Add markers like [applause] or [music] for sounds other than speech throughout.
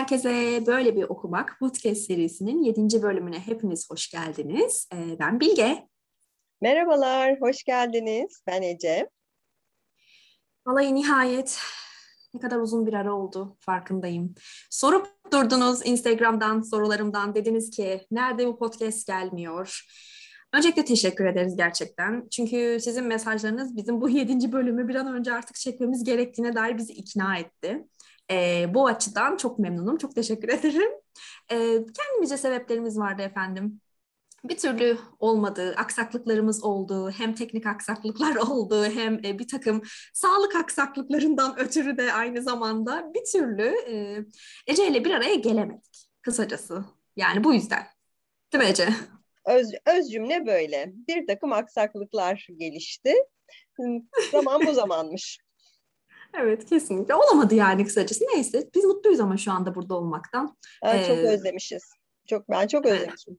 Herkese. Böyle bir okumak podcast serisinin 7. bölümüne hepiniz hoş geldiniz. Ee, ben Bilge. Merhabalar, hoş geldiniz. Ben Ece. Vallahi nihayet ne kadar uzun bir ara oldu farkındayım. Sorup durdunuz Instagram'dan, sorularımdan. Dediniz ki nerede bu podcast gelmiyor? Öncelikle teşekkür ederiz gerçekten. Çünkü sizin mesajlarınız bizim bu yedinci bölümü bir an önce artık çekmemiz gerektiğine dair bizi ikna etti. E, bu açıdan çok memnunum. Çok teşekkür [laughs] ederim. E, kendimizce sebeplerimiz vardı efendim. Bir türlü olmadı, aksaklıklarımız oldu, hem teknik aksaklıklar [laughs] oldu, hem e, bir takım sağlık aksaklıklarından ötürü de aynı zamanda bir türlü e, Ece ile bir araya gelemedik kısacası. Yani bu yüzden. Değil mi Ece? Öz, öz cümle böyle. Bir takım aksaklıklar gelişti. Zaman bu zamanmış. Evet kesinlikle olamadı yani kısacası. Neyse biz mutluyuz ama şu anda burada olmaktan. Aa, çok ee, özlemişiz. Çok ben çok özlemişim.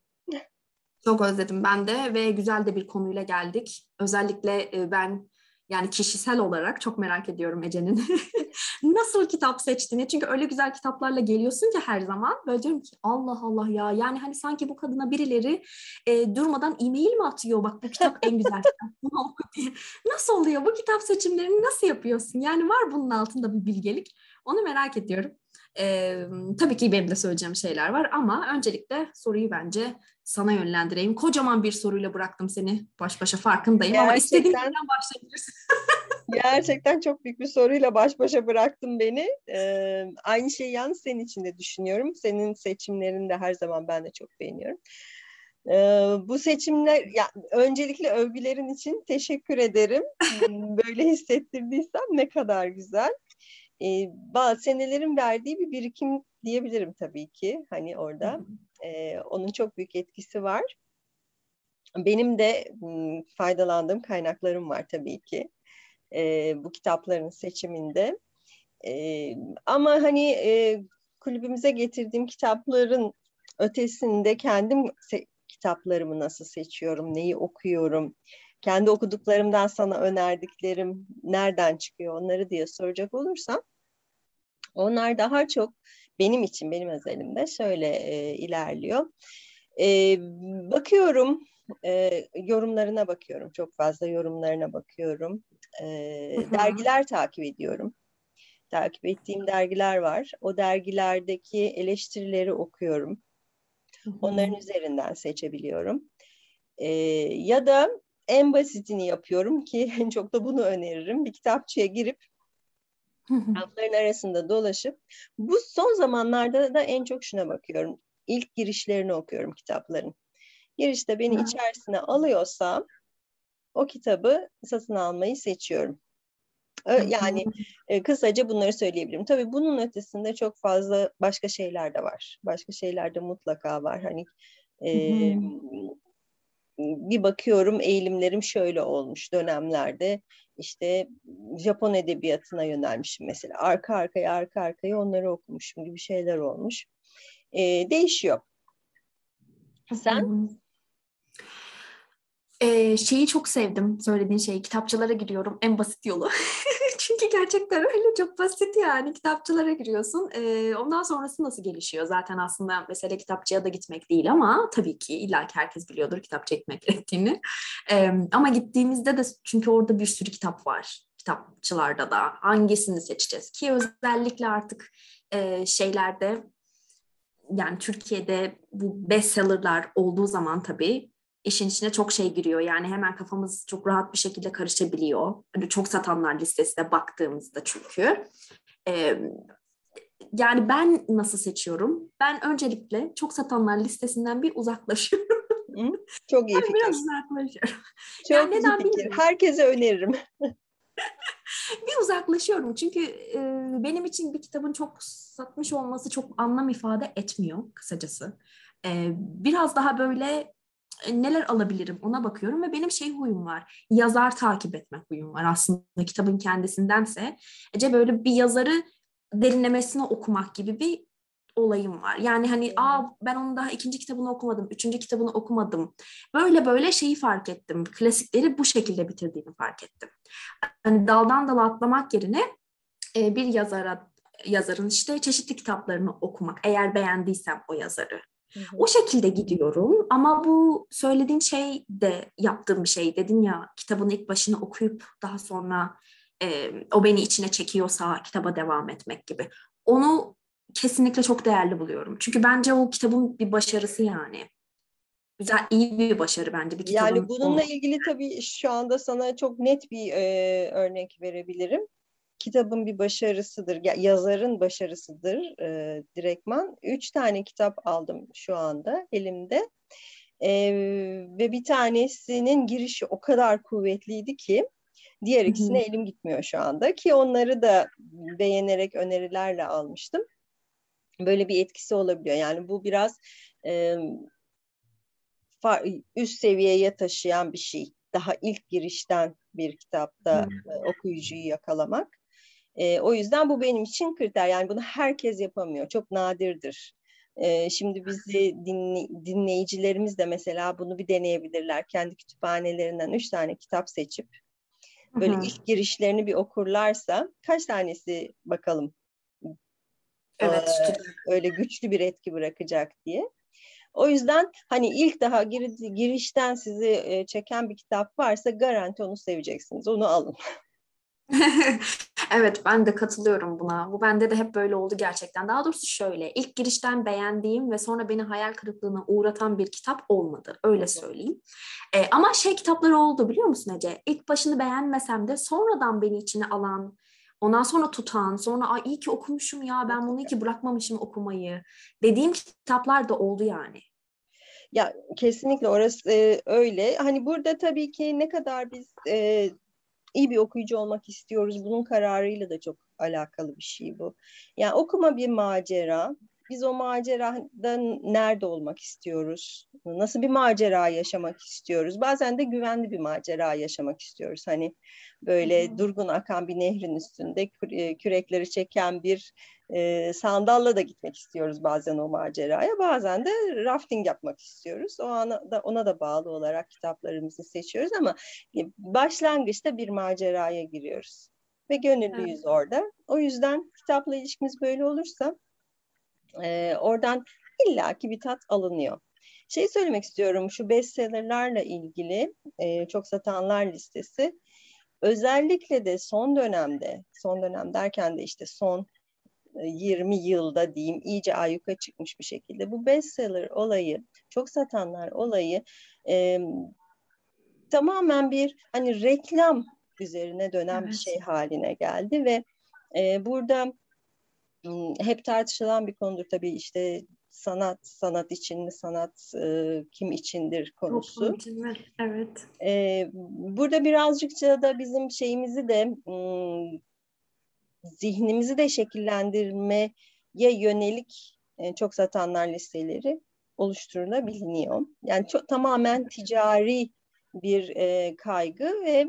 Çok özledim ben de ve güzel de bir konuyla geldik. Özellikle e, ben yani kişisel olarak çok merak ediyorum Ece'nin [laughs] nasıl kitap seçtiğini. Çünkü öyle güzel kitaplarla geliyorsun ki her zaman. Böyle diyorum ki Allah Allah ya yani hani sanki bu kadına birileri e, durmadan e-mail mi atıyor? Bak bu kitap en güzel kitap. [laughs] Nasıl oluyor? Bu kitap seçimlerini nasıl yapıyorsun? Yani var bunun altında bir bilgelik. Onu merak ediyorum. Ee, tabii ki benim de söyleyeceğim şeyler var ama öncelikle soruyu bence sana yönlendireyim. Kocaman bir soruyla bıraktım seni baş başa farkındayım gerçekten, ama istediğin yerden başlayabilirsin. [laughs] [laughs] gerçekten çok büyük bir soruyla baş başa bıraktın beni. Ee, aynı şeyi yalnız senin için de düşünüyorum. Senin seçimlerini de her zaman ben de çok beğeniyorum. Ee, bu seçimler, ya öncelikle övgülerin için teşekkür ederim. [laughs] Böyle hissettirdiysem ne kadar güzel e, bazı senelerin verdiği bir birikim diyebilirim tabii ki hani orada. E, onun çok büyük etkisi var. Benim de faydalandığım kaynaklarım var tabii ki e, bu kitapların seçiminde. E, ama hani e, kulübümüze getirdiğim kitapların ötesinde kendim kitaplarımı nasıl seçiyorum, neyi okuyorum, kendi okuduklarımdan sana önerdiklerim nereden çıkıyor onları diye soracak olursam onlar daha çok benim için, benim özelimde şöyle e, ilerliyor. E, bakıyorum, e, yorumlarına bakıyorum. Çok fazla yorumlarına bakıyorum. E, dergiler takip ediyorum. Takip ettiğim dergiler var. O dergilerdeki eleştirileri okuyorum. Onların üzerinden seçebiliyorum. E, ya da en basitini yapıyorum ki [laughs] en çok da bunu öneririm. Bir kitapçıya girip rafların arasında dolaşıp bu son zamanlarda da en çok şuna bakıyorum. İlk girişlerini okuyorum kitapların. Girişte beni içerisine alıyorsa o kitabı satın almayı seçiyorum. Yani e, kısaca bunları söyleyebilirim. Tabii bunun ötesinde çok fazla başka şeyler de var. Başka şeyler de mutlaka var. Hani e, bir bakıyorum eğilimlerim şöyle olmuş dönemlerde. İşte Japon edebiyatına yönelmişim mesela. Arka arkaya arka arkaya onları okumuşum gibi şeyler olmuş. E, değişiyor. Sen? Ee, şeyi çok sevdim söylediğin şeyi. Kitapçılara giriyorum en basit yolu [laughs] Çünkü gerçekten öyle çok basit yani. Kitapçılara giriyorsun. Ee, ondan sonrası nasıl gelişiyor? Zaten aslında mesele kitapçıya da gitmek değil ama tabii ki illa herkes biliyordur kitap çekmek gerektiğini. Ee, ama gittiğimizde de çünkü orada bir sürü kitap var kitapçılarda da. Hangisini seçeceğiz? Ki özellikle artık e, şeylerde yani Türkiye'de bu bestsellerlar olduğu zaman tabii işin içine çok şey giriyor. Yani hemen kafamız çok rahat bir şekilde karışabiliyor. Hani çok satanlar listesine baktığımızda çünkü. Ee, yani ben nasıl seçiyorum? Ben öncelikle çok satanlar listesinden bir uzaklaşıyorum. çok iyi fikir. Biraz uzaklaşıyorum. Çok yani neden fikir. Bilmiyorum. Herkese öneririm. [laughs] bir uzaklaşıyorum çünkü e, benim için bir kitabın çok satmış olması çok anlam ifade etmiyor kısacası. E, biraz daha böyle neler alabilirim ona bakıyorum ve benim şey huyum var. Yazar takip etmek huyum var aslında kitabın kendisindense. Ece böyle bir yazarı derinlemesine okumak gibi bir olayım var. Yani hani aa ben onun daha ikinci kitabını okumadım, üçüncü kitabını okumadım. Böyle böyle şeyi fark ettim. Klasikleri bu şekilde bitirdiğimi fark ettim. Hani daldan dala atlamak yerine e, bir yazara yazarın işte çeşitli kitaplarını okumak eğer beğendiysem o yazarı. O şekilde gidiyorum ama bu söylediğin şey de yaptığım bir şey. Dedin ya kitabın ilk başını okuyup daha sonra e, o beni içine çekiyorsa kitaba devam etmek gibi. Onu kesinlikle çok değerli buluyorum. Çünkü bence o kitabın bir başarısı yani. Güzel, iyi bir başarı bence bir kitabın. Yani bununla ilgili tabii şu anda sana çok net bir e, örnek verebilirim kitabın bir başarısıdır, yazarın başarısıdır e, direktman. Üç tane kitap aldım şu anda elimde. E, ve bir tanesinin girişi o kadar kuvvetliydi ki diğer ikisine hı hı. elim gitmiyor şu anda ki onları da beğenerek önerilerle almıştım. Böyle bir etkisi olabiliyor. Yani bu biraz e, üst seviyeye taşıyan bir şey. Daha ilk girişten bir kitapta hmm. okuyucuyu yakalamak. E, o yüzden bu benim için kriter. Yani bunu herkes yapamıyor. Çok nadirdir. E, şimdi bizi dinle, dinleyicilerimiz de mesela bunu bir deneyebilirler. Kendi kütüphanelerinden üç tane kitap seçip böyle Hı-hı. ilk girişlerini bir okurlarsa kaç tanesi bakalım Evet. Ee, öyle güçlü bir etki bırakacak diye. O yüzden hani ilk daha gir, girişten sizi e, çeken bir kitap varsa garanti onu seveceksiniz. Onu alın. [laughs] [laughs] evet ben de katılıyorum buna. Bu bende de hep böyle oldu gerçekten. Daha doğrusu şöyle ilk girişten beğendiğim ve sonra beni hayal kırıklığına uğratan bir kitap olmadı. Öyle söyleyeyim. Ee, ama şey kitapları oldu biliyor musun Ece? İlk başını beğenmesem de sonradan beni içine alan, ondan sonra tutan, sonra Ay, iyi ki okumuşum ya ben bunu iyi ki bırakmamışım okumayı dediğim kitaplar da oldu yani. Ya kesinlikle orası e, öyle. Hani burada tabii ki ne kadar biz e, iyi bir okuyucu olmak istiyoruz. Bunun kararıyla da çok alakalı bir şey bu. Yani okuma bir macera. Biz o macerada nerede olmak istiyoruz? Nasıl bir macera yaşamak istiyoruz? Bazen de güvenli bir macera yaşamak istiyoruz. Hani böyle durgun akan bir nehrin üstünde e, kürekleri çeken bir e, sandalla da gitmek istiyoruz bazen o maceraya. Bazen de rafting yapmak istiyoruz. O ana da ona da bağlı olarak kitaplarımızı seçiyoruz ama e, başlangıçta bir maceraya giriyoruz ve gönüllüyüz evet. orada. O yüzden kitapla ilişkimiz böyle olursa e, oradan illaki bir tat alınıyor. Şey söylemek istiyorum şu bestsellerlerle ilgili e, çok satanlar listesi özellikle de son dönemde son dönem derken de işte son 20 yılda diyeyim iyice ayyuka çıkmış bir şekilde. Bu bestseller olayı, çok satanlar olayı e, tamamen bir hani reklam üzerine dönen evet. bir şey haline geldi ve e, burada hep tartışılan bir konudur tabii işte sanat sanat için mi sanat e, kim içindir konusu. için mi? Evet. E, burada birazcıkça da bizim şeyimizi de zihnimizi de şekillendirmeye yönelik e, çok satanlar listeleri oluşturulabiliyor. Yani çok tamamen ticari bir e, kaygı ve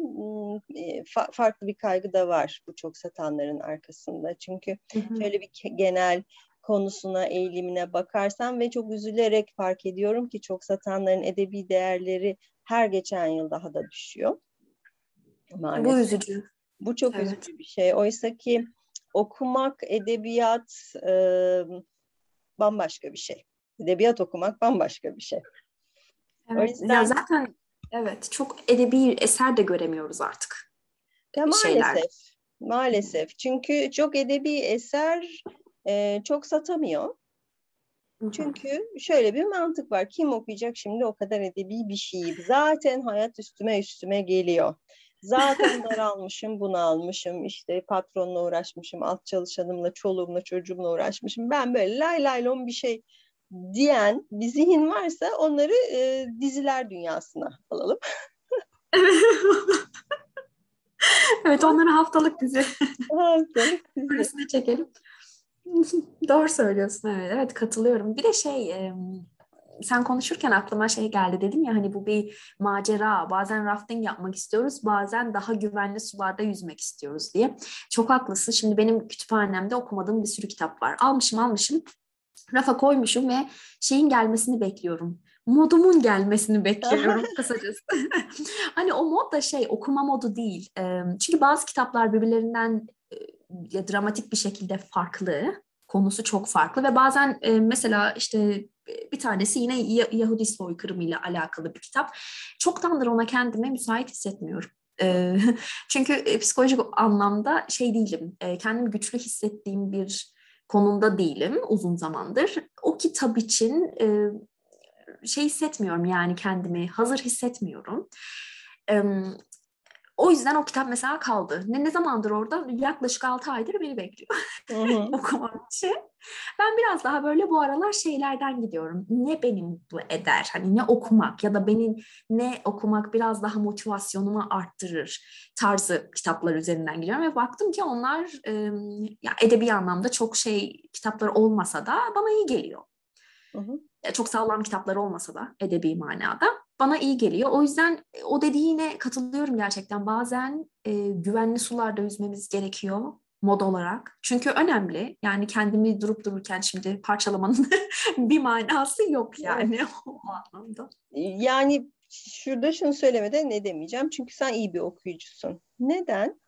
e, fa- farklı bir kaygı da var bu çok satanların arkasında. Çünkü hı hı. şöyle bir genel konusuna, eğilimine bakarsam ve çok üzülerek fark ediyorum ki çok satanların edebi değerleri her geçen yıl daha da düşüyor. Maalesef. Bu üzücü. Bu çok evet. üzücü bir şey. Oysa ki okumak, edebiyat e, bambaşka bir şey. Edebiyat okumak bambaşka bir şey. Evet. O yüzden... Ya zaten evet çok edebi eser de göremiyoruz artık. Ya maalesef. Şeyler. Maalesef. Çünkü çok edebi eser e, çok satamıyor. Çünkü şöyle bir mantık var. Kim okuyacak şimdi o kadar edebi bir şeyi? Zaten hayat üstüme üstüme geliyor. Zaten daralmışım, bunu almışım, işte patronla uğraşmışım, alt çalışanımla, çoluğumla, çocuğumla uğraşmışım. Ben böyle lay lay lon bir şey diyen bir zihin varsa onları e, diziler dünyasına alalım. [laughs] evet onları haftalık dizi. Haftalık dizi. Arasına çekelim. Doğru söylüyorsun evet. Evet katılıyorum. Bir de şey sen konuşurken aklıma şey geldi dedim ya hani bu bir macera. Bazen rafting yapmak istiyoruz, bazen daha güvenli sularda yüzmek istiyoruz diye. Çok haklısın. Şimdi benim kütüphanemde okumadığım bir sürü kitap var. Almışım almışım. Rafa koymuşum ve şeyin gelmesini bekliyorum. Modumun gelmesini bekliyorum [laughs] kısacası. [laughs] hani o mod da şey okuma modu değil. Çünkü bazı kitaplar birbirlerinden dramatik bir şekilde farklı. Konusu çok farklı ve bazen e, mesela işte bir tanesi yine Yahudi soykırımı ile alakalı bir kitap. Çoktandır ona kendime müsait hissetmiyorum. E, [laughs] çünkü e, psikolojik anlamda şey değilim, e, kendimi güçlü hissettiğim bir konumda değilim uzun zamandır. O kitap için e, şey hissetmiyorum yani kendimi hazır hissetmiyorum. O yüzden o kitap mesela kaldı. Ne, ne zamandır orada? Yaklaşık 6 aydır beni bekliyor [laughs] okumam için. Ben biraz daha böyle bu aralar şeylerden gidiyorum. Ne beni mutlu eder? Hani ne okumak ya da benim ne okumak biraz daha motivasyonumu arttırır tarzı kitaplar üzerinden gidiyorum. Ve baktım ki onlar e, ya edebi anlamda çok şey kitaplar olmasa da bana iyi geliyor. Hı hı. Çok sağlam kitaplar olmasa da edebi manada bana iyi geliyor. O yüzden e, o dediğine katılıyorum gerçekten. Bazen e, güvenli sularda yüzmemiz gerekiyor mod olarak. Çünkü önemli. Yani kendimi durup dururken şimdi parçalamanın [laughs] bir manası yok yani [laughs] o anlamda. Yani şurada şunu söylemeden ne demeyeceğim. Çünkü sen iyi bir okuyucusun. Neden?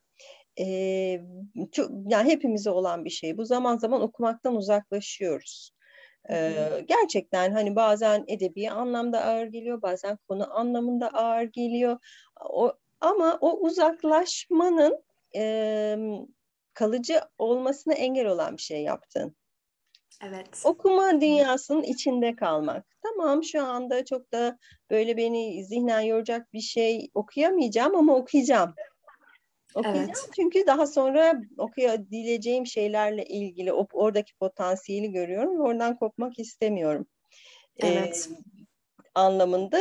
Ee, çok, yani hepimize olan bir şey. Bu zaman zaman okumaktan uzaklaşıyoruz. Ee, gerçekten hani bazen edebi anlamda ağır geliyor, bazen konu anlamında ağır geliyor. O, ama o uzaklaşmanın e, kalıcı olmasına engel olan bir şey yaptın. Evet. Okuma dünyasının içinde kalmak. Tamam şu anda çok da böyle beni zihnen yoracak bir şey okuyamayacağım ama okuyacağım. Okuyacağım evet. çünkü daha sonra okuyabileceğim şeylerle ilgili oradaki potansiyeli görüyorum ve oradan kopmak istemiyorum. Evet. Ee, anlamında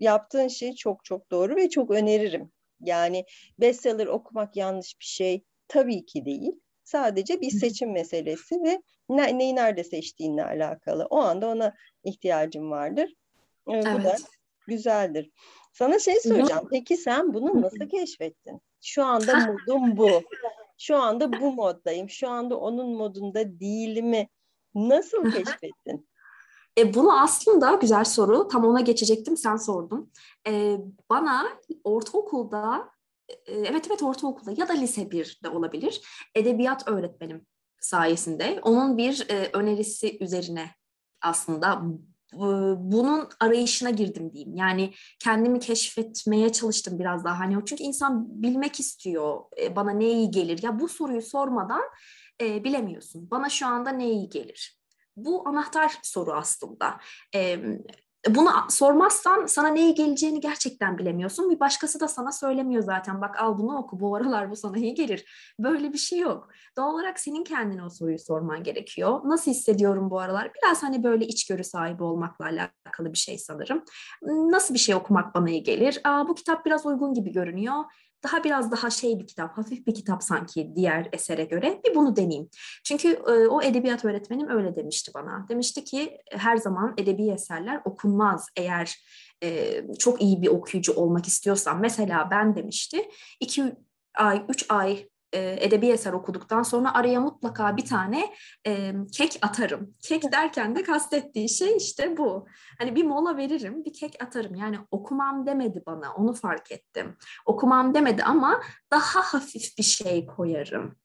yaptığın şey çok çok doğru ve çok öneririm. Yani bestseller okumak yanlış bir şey tabii ki değil. Sadece bir seçim meselesi ve ne, neyi nerede seçtiğinle alakalı. O anda ona ihtiyacım vardır. Ee, evet. Bu da güzeldir. Sana şey soracağım. Peki sen bunu nasıl keşfettin? Şu anda modum bu. Şu anda bu moddayım. Şu anda onun modunda değilimi nasıl keşfettin? E, bunu aslında güzel soru. Tam ona geçecektim. Sen sordun. E, bana ortaokulda e, evet evet ortaokulda ya da lise 1'de olabilir. Edebiyat öğretmenim sayesinde onun bir e, önerisi üzerine aslında bunun arayışına girdim diyeyim. Yani kendimi keşfetmeye çalıştım biraz daha. Hani çünkü insan bilmek istiyor. Bana ne iyi gelir? Ya bu soruyu sormadan e, bilemiyorsun. Bana şu anda ne iyi gelir? Bu anahtar soru aslında. E, bunu sormazsan sana neye geleceğini gerçekten bilemiyorsun. Bir başkası da sana söylemiyor zaten. Bak al bunu oku bu aralar bu sana iyi gelir. Böyle bir şey yok. Doğal olarak senin kendine o soruyu sorman gerekiyor. Nasıl hissediyorum bu aralar? Biraz hani böyle içgörü sahibi olmakla alakalı bir şey sanırım. Nasıl bir şey okumak bana iyi gelir? Aa, bu kitap biraz uygun gibi görünüyor daha biraz daha şey bir kitap, hafif bir kitap sanki diğer esere göre. Bir bunu deneyeyim. Çünkü e, o edebiyat öğretmenim öyle demişti bana. Demişti ki her zaman edebi eserler okunmaz eğer e, çok iyi bir okuyucu olmak istiyorsan. Mesela ben demişti iki ay, üç ay e, edebi eser okuduktan sonra araya mutlaka bir tane e, kek atarım. Kek derken de kastettiği şey işte bu. Hani bir mola veririm, bir kek atarım. Yani okumam demedi bana, onu fark ettim. Okumam demedi ama daha hafif bir şey koyarım.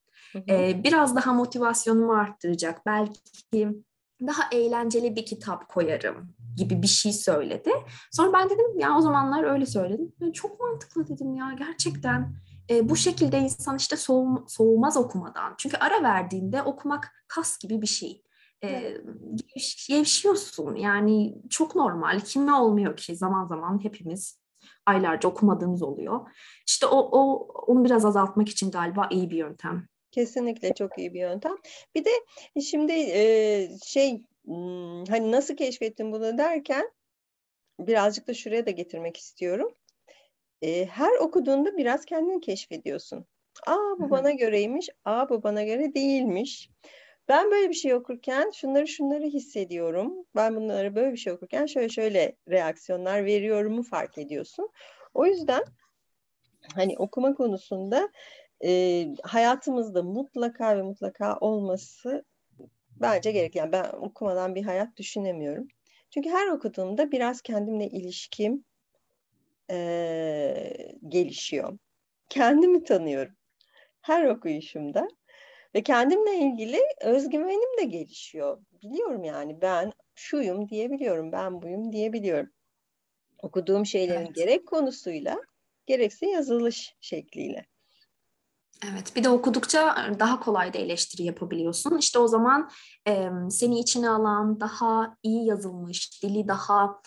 E, biraz daha motivasyonumu arttıracak. Belki daha eğlenceli bir kitap koyarım gibi bir şey söyledi. Sonra ben dedim ya o zamanlar öyle söyledim. Çok mantıklı dedim ya gerçekten e, bu şekilde insan işte soğum, soğumaz okumadan. Çünkü ara verdiğinde okumak kas gibi bir şey. E, gevşiyorsun yani çok normal. Kime olmuyor ki zaman zaman hepimiz aylarca okumadığımız oluyor. İşte o, o onu biraz azaltmak için galiba iyi bir yöntem. Kesinlikle çok iyi bir yöntem. Bir de şimdi e, şey hani nasıl keşfettin bunu derken birazcık da şuraya da getirmek istiyorum e, her okuduğunda biraz kendini keşfediyorsun. Aa bu bana göreymiş, aa bu bana göre değilmiş. Ben böyle bir şey okurken şunları şunları hissediyorum. Ben bunları böyle bir şey okurken şöyle şöyle reaksiyonlar veriyorumu fark ediyorsun. O yüzden hani okuma konusunda e, hayatımızda mutlaka ve mutlaka olması bence gerekli. Yani ben okumadan bir hayat düşünemiyorum. Çünkü her okuduğumda biraz kendimle ilişkim, e, gelişiyor. Kendimi tanıyorum. Her okuyuşumda Ve kendimle ilgili özgüvenim de gelişiyor. Biliyorum yani ben şuyum diyebiliyorum, ben buyum diyebiliyorum. Okuduğum şeylerin evet. gerek konusuyla gerekse yazılış şekliyle. Evet, bir de okudukça daha kolay da eleştiri yapabiliyorsun. İşte o zaman e, seni içine alan, daha iyi yazılmış, dili daha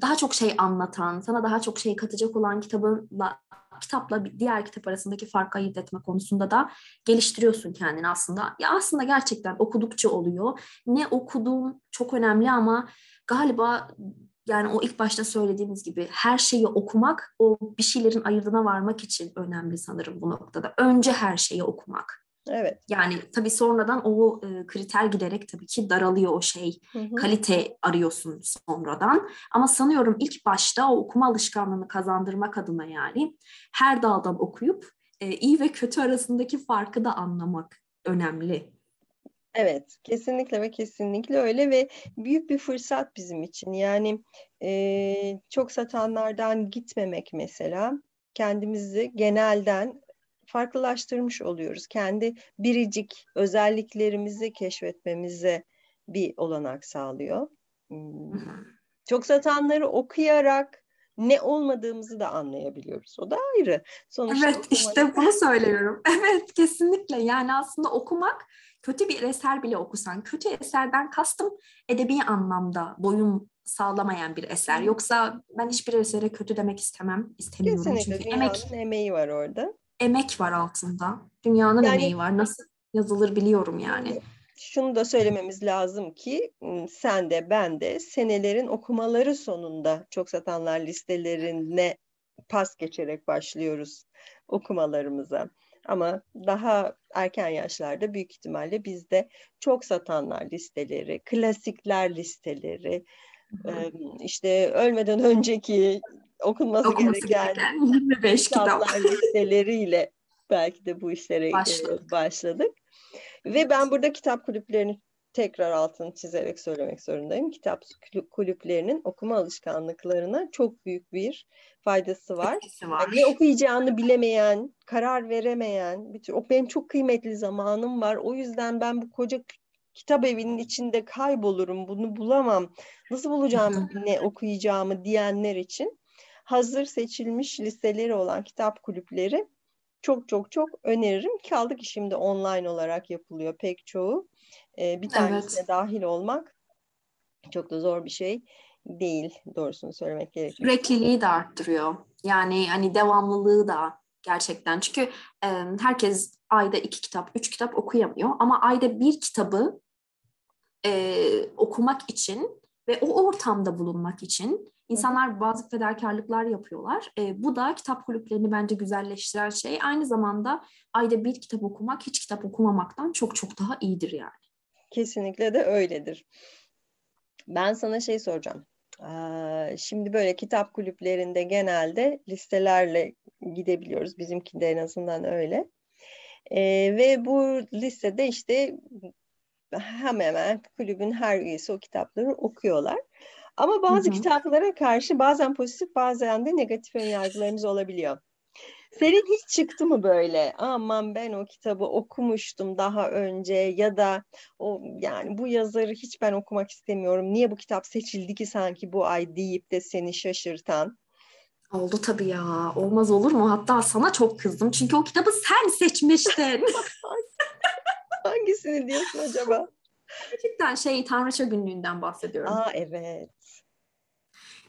daha çok şey anlatan, sana daha çok şey katacak olan kitabınla kitapla diğer kitap arasındaki farkı ayırt etme konusunda da geliştiriyorsun kendini aslında. Ya aslında gerçekten okudukça oluyor. Ne okuduğum çok önemli ama galiba yani o ilk başta söylediğimiz gibi her şeyi okumak o bir şeylerin ayırdına varmak için önemli sanırım bu noktada. Önce her şeyi okumak. Evet. Yani tabii sonradan o e, kriter giderek tabii ki daralıyor o şey. Hı hı. Kalite arıyorsun sonradan. Ama sanıyorum ilk başta o okuma alışkanlığını kazandırmak adına yani her daldan okuyup e, iyi ve kötü arasındaki farkı da anlamak önemli. Evet, kesinlikle ve kesinlikle öyle ve büyük bir fırsat bizim için. Yani e, çok satanlardan gitmemek mesela kendimizi genelden farklılaştırmış oluyoruz. Kendi biricik özelliklerimizi keşfetmemize bir olanak sağlıyor. Hmm. Çok satanları okuyarak ne olmadığımızı da anlayabiliyoruz. O da ayrı. Sonuçta evet okumak... işte bunu [laughs] söylüyorum. Evet kesinlikle yani aslında okumak kötü bir eser bile okusan kötü eserden kastım edebi anlamda doyum sağlamayan bir eser. Yoksa ben hiçbir esere kötü demek istemem, istemiyorum. Kesinlikle Çünkü emek emeği var orada. Emek var altında. Dünyanın yani, emeği var. Nasıl yazılır biliyorum yani. Şunu da söylememiz lazım ki sen de ben de senelerin okumaları sonunda çok satanlar listelerine pas geçerek başlıyoruz okumalarımıza. Ama daha erken yaşlarda büyük ihtimalle bizde çok satanlar listeleri, klasikler listeleri, işte ölmeden önceki okunması, okunması gereken, gereken 25 kitaplar kitap. listeleriyle belki de bu işlere başladık. başladık. Ve ben burada kitap kulüplerini tekrar altını çizerek söylemek zorundayım. Kitap kulüplerinin okuma alışkanlıklarına çok büyük bir faydası var. var. Yani ne okuyacağını bilemeyen, karar veremeyen, bir tür, o benim çok kıymetli zamanım var. O yüzden ben bu koca kitap evinin içinde kaybolurum, bunu bulamam. Nasıl bulacağım ne okuyacağımı diyenler için hazır seçilmiş listeleri olan kitap kulüpleri çok çok çok öneririm. Kaldı ki şimdi online olarak yapılıyor pek çoğu. Ee, bir tanesine evet. dahil olmak çok da zor bir şey değil doğrusunu söylemek gerekirse. Sürekliliği de arttırıyor. Yani hani devamlılığı da gerçekten. Çünkü e, herkes ayda iki kitap, üç kitap okuyamıyor. Ama ayda bir kitabı e, okumak için ve o ortamda bulunmak için insanlar bazı fedakarlıklar yapıyorlar. E, bu da kitap kulüplerini bence güzelleştiren şey. Aynı zamanda ayda bir kitap okumak hiç kitap okumamaktan çok çok daha iyidir yani. Kesinlikle de öyledir. Ben sana şey soracağım. Şimdi böyle kitap kulüplerinde genelde listelerle gidebiliyoruz. Bizimki de en azından öyle. Ee, ve bu listede işte hemen hemen kulübün her üyesi o kitapları okuyorlar. Ama bazı hı hı. kitaplara karşı bazen pozitif bazen de negatif önyargılarımız olabiliyor. Senin hiç çıktı mı böyle? Aman ben o kitabı okumuştum daha önce ya da o yani bu yazarı hiç ben okumak istemiyorum. Niye bu kitap seçildi ki sanki bu ay deyip de seni şaşırtan? Oldu tabii ya. Olmaz olur mu? Hatta sana çok kızdım. Çünkü o kitabı sen seçmiştin. [laughs] Hangisini diyorsun acaba? Gerçekten şey Tanrıça Günlüğü'nden bahsediyorum. Aa evet.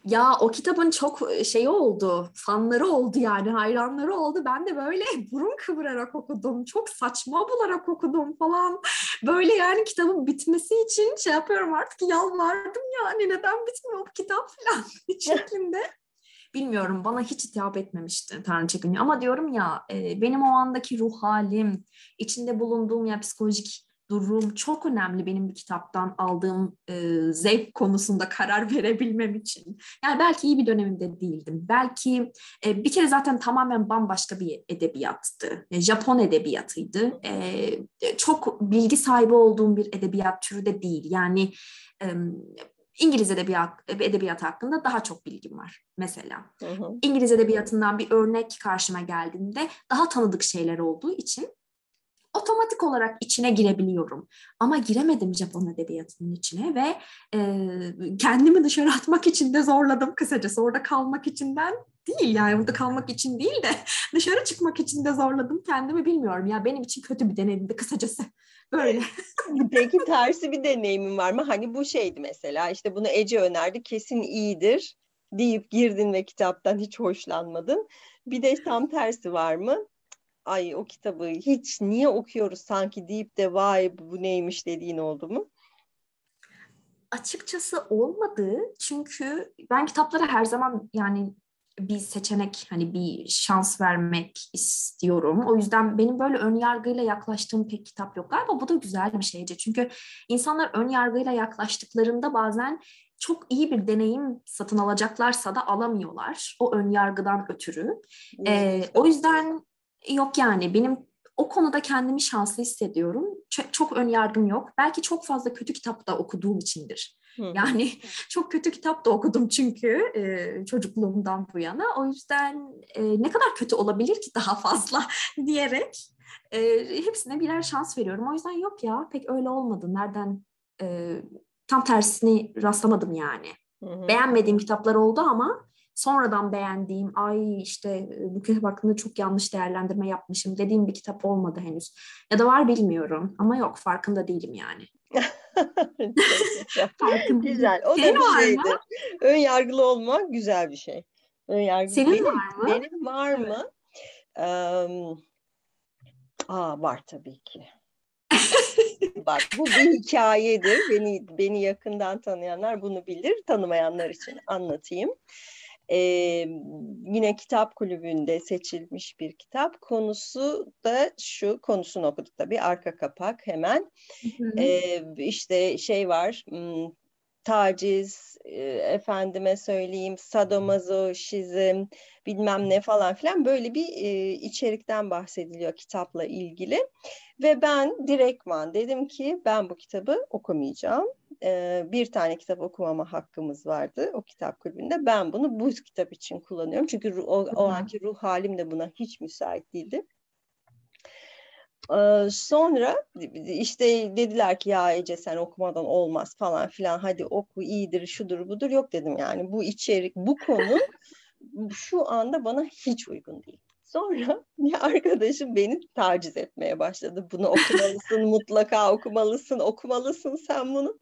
Ya o kitabın çok şeyi oldu, fanları oldu yani, hayranları oldu. Ben de böyle [laughs] burun kıvırarak okudum, çok saçma bularak okudum falan. Böyle yani kitabın bitmesi için şey yapıyorum artık yalvardım yani neden bitmiyor bu kitap falan [laughs] şeklinde. Bilmiyorum bana hiç hitap etmemişti Tanrıça Günü ama diyorum ya e, benim o andaki ruh halim, içinde bulunduğum ya psikolojik durum çok önemli benim bir kitaptan aldığım e, zevk konusunda karar [laughs] verebilmem için. Yani belki iyi bir dönemimde değildim. Belki e, bir kere zaten tamamen bambaşka bir edebiyattı. E, Japon edebiyatıydı. E, çok bilgi sahibi olduğum bir edebiyat türü de değil. Yani e, İngiliz edebiyat, edebiyat hakkında daha çok bilgim var mesela. Hı hı. İngiliz edebiyatından bir örnek karşıma geldiğinde daha tanıdık şeyler olduğu için otomatik olarak içine girebiliyorum. Ama giremedim Japon edebiyatının içine ve e, kendimi dışarı atmak için de zorladım kısacası. Orada kalmak içinden değil yani orada kalmak için değil de [laughs] dışarı çıkmak için de zorladım kendimi bilmiyorum. Ya benim için kötü bir deneyimdi kısacası. Böyle. [laughs] Peki tersi bir deneyimin var mı? Hani bu şeydi mesela işte bunu Ece önerdi kesin iyidir deyip girdin ve kitaptan hiç hoşlanmadın. Bir de tam tersi var mı? Ay o kitabı hiç niye okuyoruz sanki deyip de vay bu neymiş dediğin oldu mu? Açıkçası olmadı çünkü ben kitaplara her zaman yani bir seçenek hani bir şans vermek istiyorum. O yüzden benim böyle ön yargıyla yaklaştığım pek kitap yok. Galiba bu da güzel bir şeyce. Çünkü insanlar ön yargıyla yaklaştıklarında bazen çok iyi bir deneyim satın alacaklarsa da alamıyorlar. O ön yargıdan ötürü. Ee, o yüzden yok yani benim o konuda kendimi şanslı hissediyorum. Çok, çok ön yargım yok. Belki çok fazla kötü kitap da okuduğum içindir. Yani çok kötü kitap da okudum çünkü e, çocukluğumdan bu yana. O yüzden e, ne kadar kötü olabilir ki daha fazla [laughs] diyerek e, hepsine birer şans veriyorum. O yüzden yok ya pek öyle olmadı. Nereden e, tam tersini rastlamadım yani. Hı hı. Beğenmediğim kitaplar oldu ama sonradan beğendiğim, ay işte bu kitap hakkında çok yanlış değerlendirme yapmışım dediğim bir kitap olmadı henüz. Ya da var bilmiyorum ama yok farkında değilim yani. [laughs] güzel. O Senin da bir şeydir. Mı? Ön yargılı olmak güzel bir şey. Ön yargılı. Senin benim, var mı? Benim var mı? Um, aa var tabii ki. [laughs] Bak bu bir hikayedir. Beni beni yakından tanıyanlar bunu bilir. Tanımayanlar için anlatayım. Ee, yine kitap kulübünde seçilmiş bir kitap. Konusu da şu, konusunu okuduk tabii. Arka kapak hemen. Ee, işte şey var, taciz, efendime söyleyeyim, sadomazoşizm, bilmem ne falan filan böyle bir e, içerikten bahsediliyor kitapla ilgili. Ve ben direktman dedim ki ben bu kitabı okumayacağım. E, bir tane kitap okumama hakkımız vardı o kitap kulübünde. Ben bunu bu kitap için kullanıyorum. Çünkü o, o anki ruh halim de buna hiç müsait değildi. Sonra işte dediler ki ya Ece sen okumadan olmaz falan filan hadi oku iyidir şudur budur yok dedim yani bu içerik bu konu [laughs] şu anda bana hiç uygun değil. Sonra [laughs] bir arkadaşım beni taciz etmeye başladı. Bunu okumalısın, [laughs] mutlaka okumalısın, okumalısın sen bunu.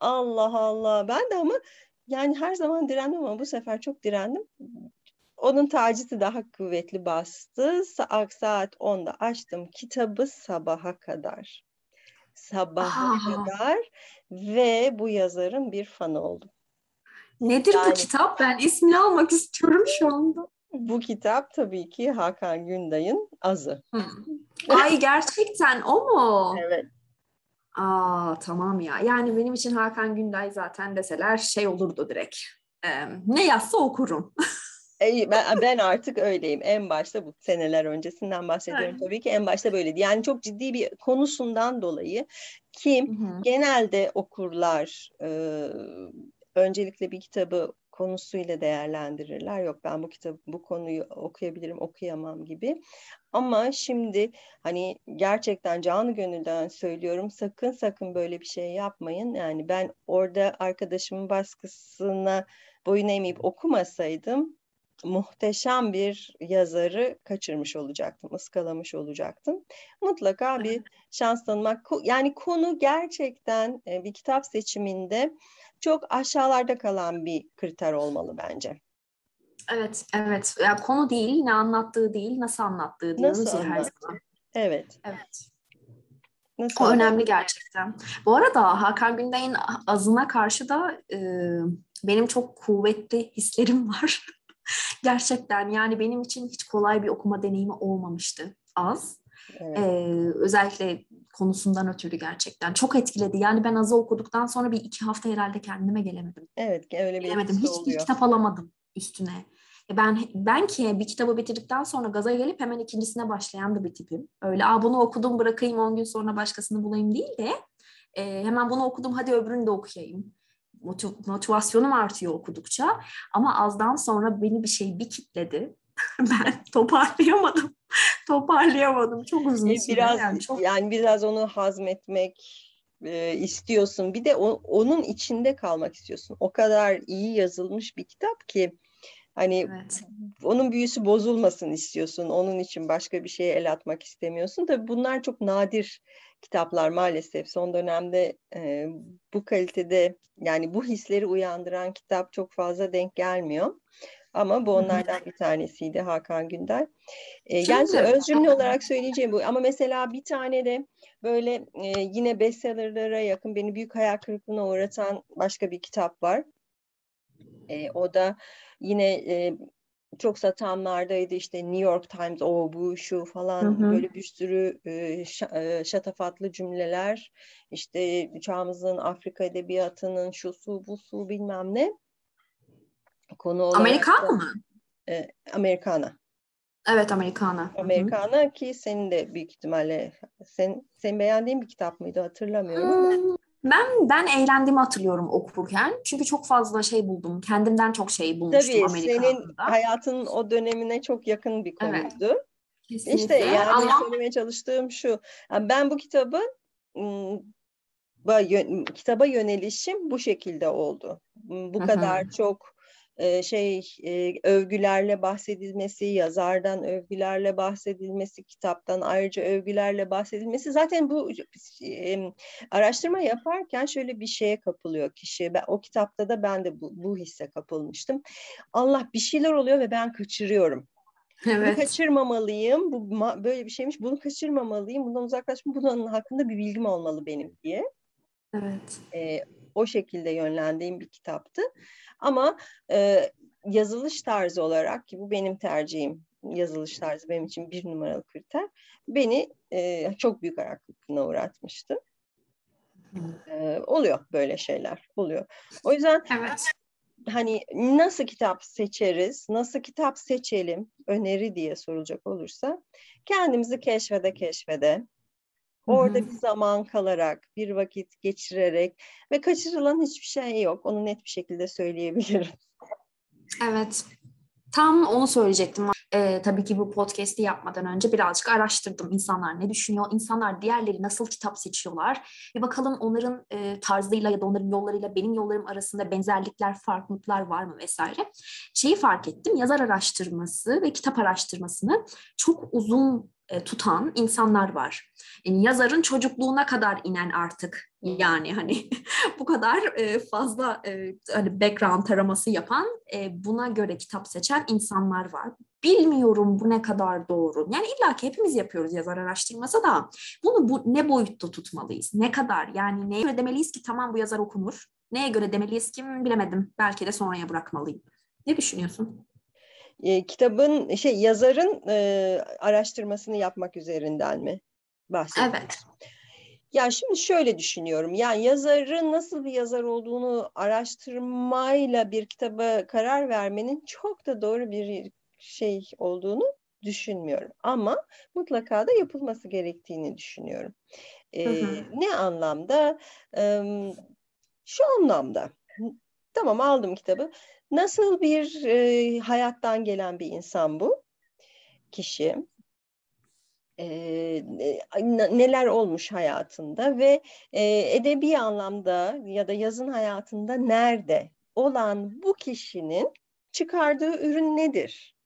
Allah Allah. Ben de ama yani her zaman direndim ama bu sefer çok direndim. Onun tacizi daha kuvvetli bastı. Sa saat 10'da açtım kitabı sabaha kadar. Sabaha Aa. kadar ve bu yazarın bir fanı oldum. Nedir yani, bu kitap? Ben ismini almak istiyorum şu anda. Bu kitap tabii ki Hakan Günday'ın Azı. Hı. Ay gerçekten o mu? Evet. Aa tamam ya. Yani benim için Hakan Günday zaten deseler şey olurdu direkt. Ee, ne yazsa okurum. [laughs] ben, ben artık öyleyim. En başta bu seneler öncesinden bahsediyorum evet. tabii ki. En başta böyleydi. Yani çok ciddi bir konusundan dolayı kim hı hı. genelde okurlar e, öncelikle bir kitabı konusuyla değerlendirirler. Yok ben bu kitabı bu konuyu okuyabilirim, okuyamam gibi. Ama şimdi hani gerçekten canı gönülden söylüyorum sakın sakın böyle bir şey yapmayın. Yani ben orada arkadaşımın baskısına boyun eğmeyip okumasaydım muhteşem bir yazarı kaçırmış olacaktım, ıskalamış olacaktım. Mutlaka bir şans tanımak. Yani konu gerçekten e, bir kitap seçiminde çok aşağılarda kalan bir kriter olmalı bence. Evet, evet. Yani konu değil, ne anlattığı değil, nasıl anlattığı diyoruz nasıl ya her zaman. Evet. Evet. Nasıl o önemli gerçekten. Bu arada Hakan Günday'ın azına karşı da e, benim çok kuvvetli hislerim [laughs] var. gerçekten yani benim için hiç kolay bir okuma deneyimi olmamıştı az. Evet. Ee, özellikle konusundan ötürü gerçekten çok etkiledi. Yani ben azı okuduktan sonra bir iki hafta herhalde kendime gelemedim. Evet öyle bir gelemedim. Hiç oluyor. kitap alamadım üstüne. Ben ben ki bir kitabı bitirdikten sonra gaza gelip hemen ikincisine başlayan da bir tipim. Öyle Aa, bunu okudum bırakayım 10 gün sonra başkasını bulayım değil de e, hemen bunu okudum hadi öbürünü de okuyayım. Motivasyonum artıyor okudukça ama azdan sonra beni bir şey bir kitledi. [laughs] ben toparlayamadım. [laughs] Toparlayamadım. Çok uzun süre. Biraz yani, çok... yani biraz onu hazmetmek e, istiyorsun. Bir de o, onun içinde kalmak istiyorsun. O kadar iyi yazılmış bir kitap ki hani evet. onun büyüsü bozulmasın istiyorsun. Onun için başka bir şeye el atmak istemiyorsun. Tabii bunlar çok nadir kitaplar maalesef. Son dönemde e, bu kalitede yani bu hisleri uyandıran kitap çok fazla denk gelmiyor. Ama bu onlardan bir tanesiydi Hakan Gündel. Ee, yani öz cümle olarak söyleyeceğim bu. Ama mesela bir tane de böyle e, yine bestsellerlara yakın beni büyük hayal kırıklığına uğratan başka bir kitap var. E, o da yine e, çok satanlardaydı işte New York Times o bu şu falan hı hı. böyle bir sürü e, şatafatlı cümleler işte çağımızın Afrika edebiyatının şu su bu su bilmem ne konu olarak Amerikan mı? E, Amerikana. Evet Amerikana. Amerikana Hı-hı. ki senin de büyük ihtimalle sen sen beğendiğin bir kitap mıydı hatırlamıyorum hmm, Ben ben eğlendiğimi hatırlıyorum okurken. Çünkü çok fazla şey buldum. Kendimden çok şey bulmuştum Tabii, Amerikana'da. senin hayatının o dönemine çok yakın bir konuydu. Evet. Kesinlikle. İşte yani Ama... söylemeye çalıştığım şu. ben bu kitabı kitaba yönelişim bu şekilde oldu. Bu kadar çok şey övgülerle bahsedilmesi, yazardan övgülerle bahsedilmesi, kitaptan ayrıca övgülerle bahsedilmesi zaten bu araştırma yaparken şöyle bir şeye kapılıyor kişi. Ben, o kitapta da ben de bu, bu hisse kapılmıştım. Allah bir şeyler oluyor ve ben kaçırıyorum. Evet. Bunu kaçırmamalıyım. Bu böyle bir şeymiş. Bunu kaçırmamalıyım. Bundan uzaklaşma. Bunun hakkında bir bilgim olmalı benim diye. Evet. E, o şekilde yönlendiğim bir kitaptı. Ama e, yazılış tarzı olarak ki bu benim tercihim. Yazılış tarzı benim için bir numaralı kriter. Beni e, çok büyük araklığına uğratmıştı. E, oluyor böyle şeyler. Oluyor. O yüzden evet. hani nasıl kitap seçeriz, nasıl kitap seçelim öneri diye sorulacak olursa kendimizi keşfede keşfede Orada bir zaman kalarak, bir vakit geçirerek ve kaçırılan hiçbir şey yok. Onu net bir şekilde söyleyebilirim. Evet. Tam onu söyleyecektim. Ee, tabii ki bu podcast'i yapmadan önce birazcık araştırdım. İnsanlar ne düşünüyor? İnsanlar diğerleri nasıl kitap seçiyorlar? Bir bakalım onların e, tarzıyla ya da onların yollarıyla benim yollarım arasında benzerlikler, farklılıklar var mı vesaire. Şeyi fark ettim. Yazar araştırması ve kitap araştırmasını çok uzun e, tutan insanlar var. Yani yazarın çocukluğuna kadar inen artık yani hani [laughs] bu kadar e, fazla e, hani background taraması yapan buna göre kitap seçen insanlar var. Bilmiyorum bu ne kadar doğru. Yani illa ki hepimiz yapıyoruz yazar araştırması da bunu bu ne boyutta tutmalıyız? Ne kadar? Yani neye göre demeliyiz ki tamam bu yazar okunur? Neye göre demeliyiz ki bilemedim. Belki de sonraya bırakmalıyım. Ne düşünüyorsun? e, kitabın şey yazarın e, araştırmasını yapmak üzerinden mi bahsediyorsun? Evet. Ya şimdi şöyle düşünüyorum. Yani yazarın nasıl bir yazar olduğunu araştırmayla bir kitaba karar vermenin çok da doğru bir şey olduğunu düşünmüyorum. Ama mutlaka da yapılması gerektiğini düşünüyorum. Hı hı. Ne anlamda? Ee, şu anlamda. Tamam aldım kitabı. Nasıl bir e, hayattan gelen bir insan bu kişi? E, neler olmuş hayatında ve e, edebi anlamda ya da yazın hayatında nerede olan bu kişinin çıkardığı ürün nedir?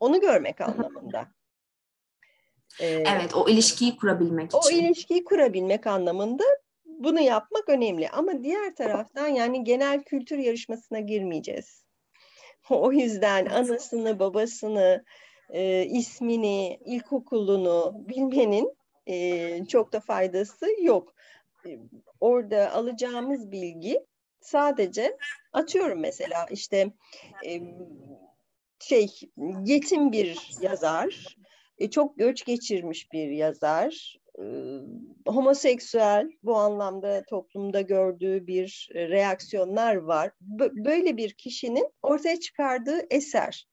Onu görmek anlamında. evet, o ilişkiyi kurabilmek için. O ilişkiyi kurabilmek anlamında bunu yapmak önemli ama diğer taraftan yani genel kültür yarışmasına girmeyeceğiz. [laughs] O yüzden anasını, babasını, e, ismini, ilkokulunu bilmenin e, çok da faydası yok. E, orada alacağımız bilgi sadece atıyorum mesela işte e, şey yetim bir yazar, e, çok göç geçirmiş bir yazar, homoseksüel bu anlamda toplumda gördüğü bir reaksiyonlar var. Böyle bir kişinin ortaya çıkardığı eser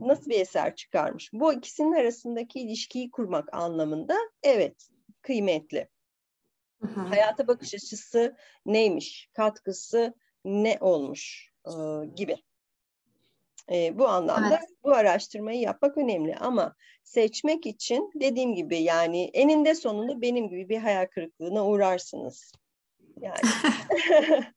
nasıl bir eser çıkarmış? Bu ikisinin arasındaki ilişkiyi kurmak anlamında evet kıymetli. Hı hı. Hayata bakış açısı neymiş? Katkısı ne olmuş? gibi. E, bu anlamda evet. bu araştırmayı yapmak önemli ama seçmek için dediğim gibi yani eninde sonunda benim gibi bir hayal kırıklığına uğrarsınız. Yani. [laughs]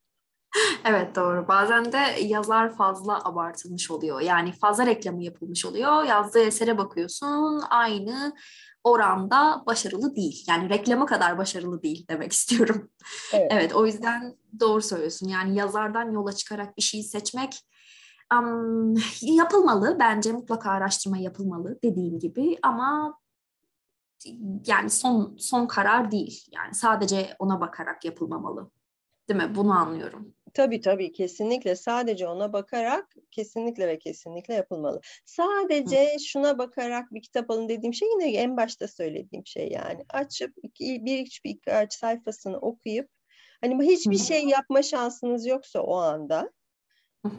evet doğru. Bazen de yazar fazla abartılmış oluyor. Yani fazla reklamı yapılmış oluyor. Yazdığı esere bakıyorsun aynı oranda başarılı değil. Yani reklamı kadar başarılı değil demek istiyorum. Evet. evet o yüzden doğru söylüyorsun. Yani yazardan yola çıkarak bir şeyi seçmek um, yapılmalı. Bence mutlaka araştırma yapılmalı dediğim gibi ama yani son son karar değil. Yani sadece ona bakarak yapılmamalı. Değil mi? Bunu anlıyorum. Tabii tabii kesinlikle sadece ona bakarak kesinlikle ve kesinlikle yapılmalı. Sadece Hı. şuna bakarak bir kitap alın dediğim şey yine en başta söylediğim şey yani. Açıp iki, bir üç birkaç sayfasını okuyup hani hiçbir Hı. şey yapma şansınız yoksa o anda